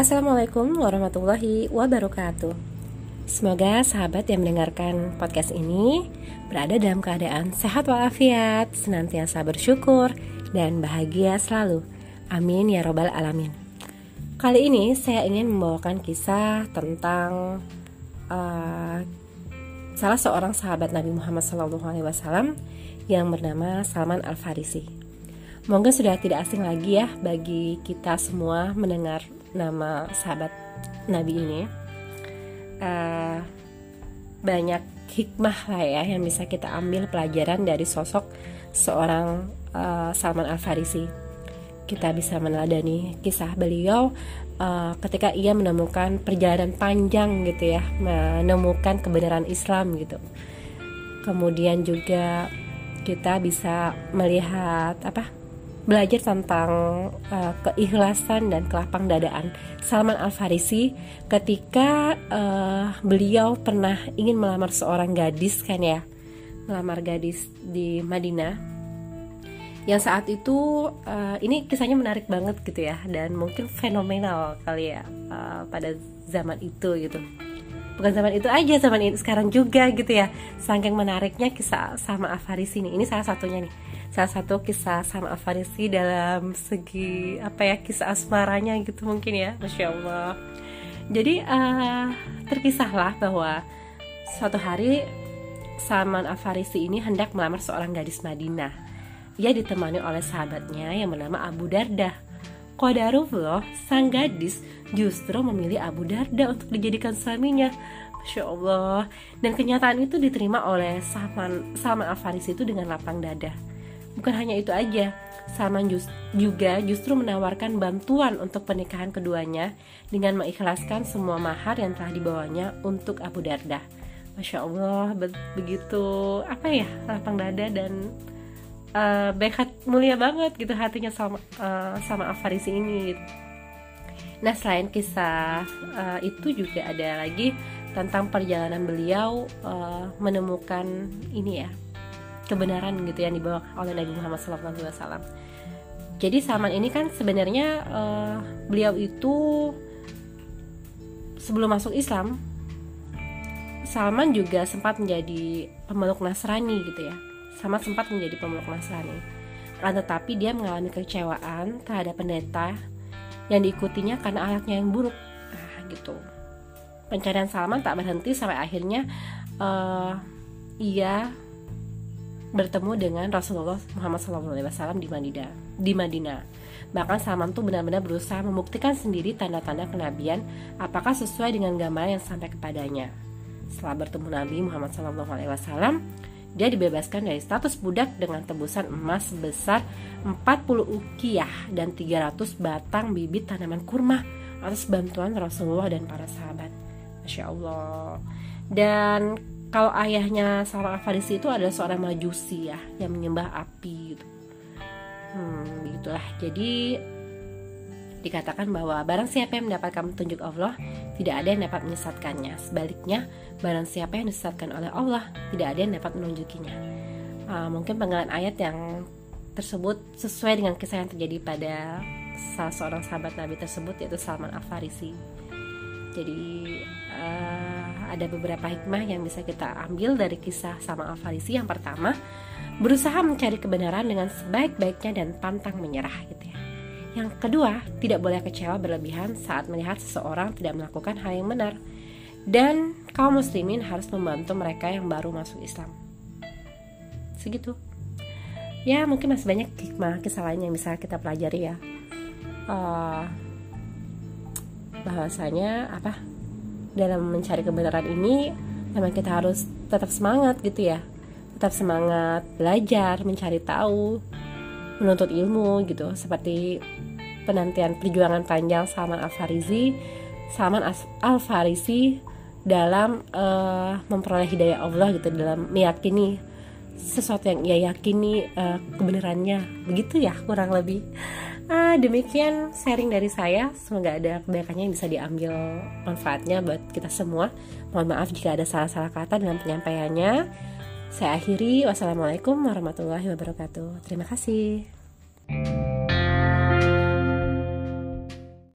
Assalamualaikum warahmatullahi wabarakatuh. Semoga sahabat yang mendengarkan podcast ini berada dalam keadaan sehat walafiat, senantiasa bersyukur, dan bahagia selalu. Amin ya Robbal 'Alamin. Kali ini saya ingin membawakan kisah tentang uh, salah seorang sahabat Nabi Muhammad SAW yang bernama Salman Al Farisi. Mungkin sudah tidak asing lagi ya bagi kita semua mendengar nama sahabat Nabi ini uh, banyak hikmah lah ya yang bisa kita ambil pelajaran dari sosok seorang uh, Salman Al Farisi. Kita bisa meneladani kisah beliau uh, ketika ia menemukan perjalanan panjang gitu ya, menemukan kebenaran Islam gitu. Kemudian juga kita bisa melihat apa belajar tentang uh, keikhlasan dan kelapang dadaan. Salman Al Farisi ketika uh, beliau pernah ingin melamar seorang gadis kan ya melamar gadis di Madinah yang saat itu uh, ini kisahnya menarik banget gitu ya dan mungkin fenomenal kali ya uh, pada zaman itu gitu bukan zaman itu aja zaman ini sekarang juga gitu ya. Saking menariknya kisah sama Al Farisi ini. Ini salah satunya nih. Salah satu kisah sama Afarisi dalam segi apa ya kisah asmaranya gitu mungkin ya. Masya Allah. Jadi uh, terkisahlah bahwa suatu hari Salman Afarisi ini hendak melamar seorang gadis Madinah. Ia ditemani oleh sahabatnya yang bernama Abu Darda Qadarullah sang gadis justru memilih Abu Darda untuk dijadikan suaminya. Masya Allah. Dan kenyataan itu diterima oleh Salman, Salman Al-Farisi itu dengan lapang dada. Bukan hanya itu aja, Salman just, juga justru menawarkan bantuan untuk pernikahan keduanya dengan mengikhlaskan semua mahar yang telah dibawanya untuk Abu Darda. Masya Allah, be begitu apa ya lapang dada dan uh, baik mulia banget gitu hatinya sama uh, sama Afarisi ini. Nah selain kisah uh, itu juga ada lagi tentang perjalanan beliau uh, menemukan ini ya kebenaran gitu yang dibawa oleh Nabi Muhammad SAW. Jadi Salman ini kan sebenarnya uh, beliau itu sebelum masuk Islam, Salman juga sempat menjadi pemeluk Nasrani gitu ya. Sama sempat menjadi pemeluk Nasrani. Akan tetapi dia mengalami kecewaan terhadap pendeta yang diikutinya karena alatnya yang buruk. Nah, gitu. Pencarian Salman tak berhenti sampai akhirnya uh, ia bertemu dengan Rasulullah Muhammad SAW di Madinah. Di Madinah. Bahkan Salman tuh benar-benar berusaha membuktikan sendiri tanda-tanda kenabian apakah sesuai dengan gambaran yang sampai kepadanya. Setelah bertemu Nabi Muhammad SAW, dia dibebaskan dari status budak dengan tebusan emas sebesar 40 ukiyah dan 300 batang bibit tanaman kurma atas bantuan Rasulullah dan para sahabat. Masya Allah. Dan kalau ayahnya seorang Farisi itu adalah seorang majusi ya yang menyembah api gitu. Hmm, begitulah. Jadi dikatakan bahwa barang siapa yang mendapatkan petunjuk Allah, tidak ada yang dapat menyesatkannya. Sebaliknya, barang siapa yang disesatkan oleh Allah, tidak ada yang dapat menunjukinya. Uh, mungkin penggalan ayat yang tersebut sesuai dengan kisah yang terjadi pada salah seorang sahabat Nabi tersebut yaitu Salman Al Farisi. Jadi uh, ada beberapa hikmah yang bisa kita ambil dari kisah sama Al-Farisi. Yang pertama, berusaha mencari kebenaran dengan sebaik-baiknya dan pantang menyerah gitu ya. Yang kedua, tidak boleh kecewa berlebihan saat melihat seseorang tidak melakukan hal yang benar. Dan kaum muslimin harus membantu mereka yang baru masuk Islam. Segitu. Ya, mungkin masih banyak hikmah kisah lain yang bisa kita pelajari ya. Uh, bahwasanya apa dalam mencari kebenaran ini memang kita harus tetap semangat gitu ya tetap semangat belajar mencari tahu menuntut ilmu gitu seperti penantian perjuangan panjang Salman Al Farisi Salman Al Farisi dalam uh, memperoleh hidayah Allah gitu dalam meyakini sesuatu yang ia yakini uh, kebenarannya begitu ya kurang lebih Uh, demikian sharing dari saya. Semoga ada kebaikannya yang bisa diambil manfaatnya buat kita semua. Mohon maaf jika ada salah-salah kata dalam penyampaiannya. Saya akhiri. Wassalamualaikum warahmatullahi wabarakatuh. Terima kasih.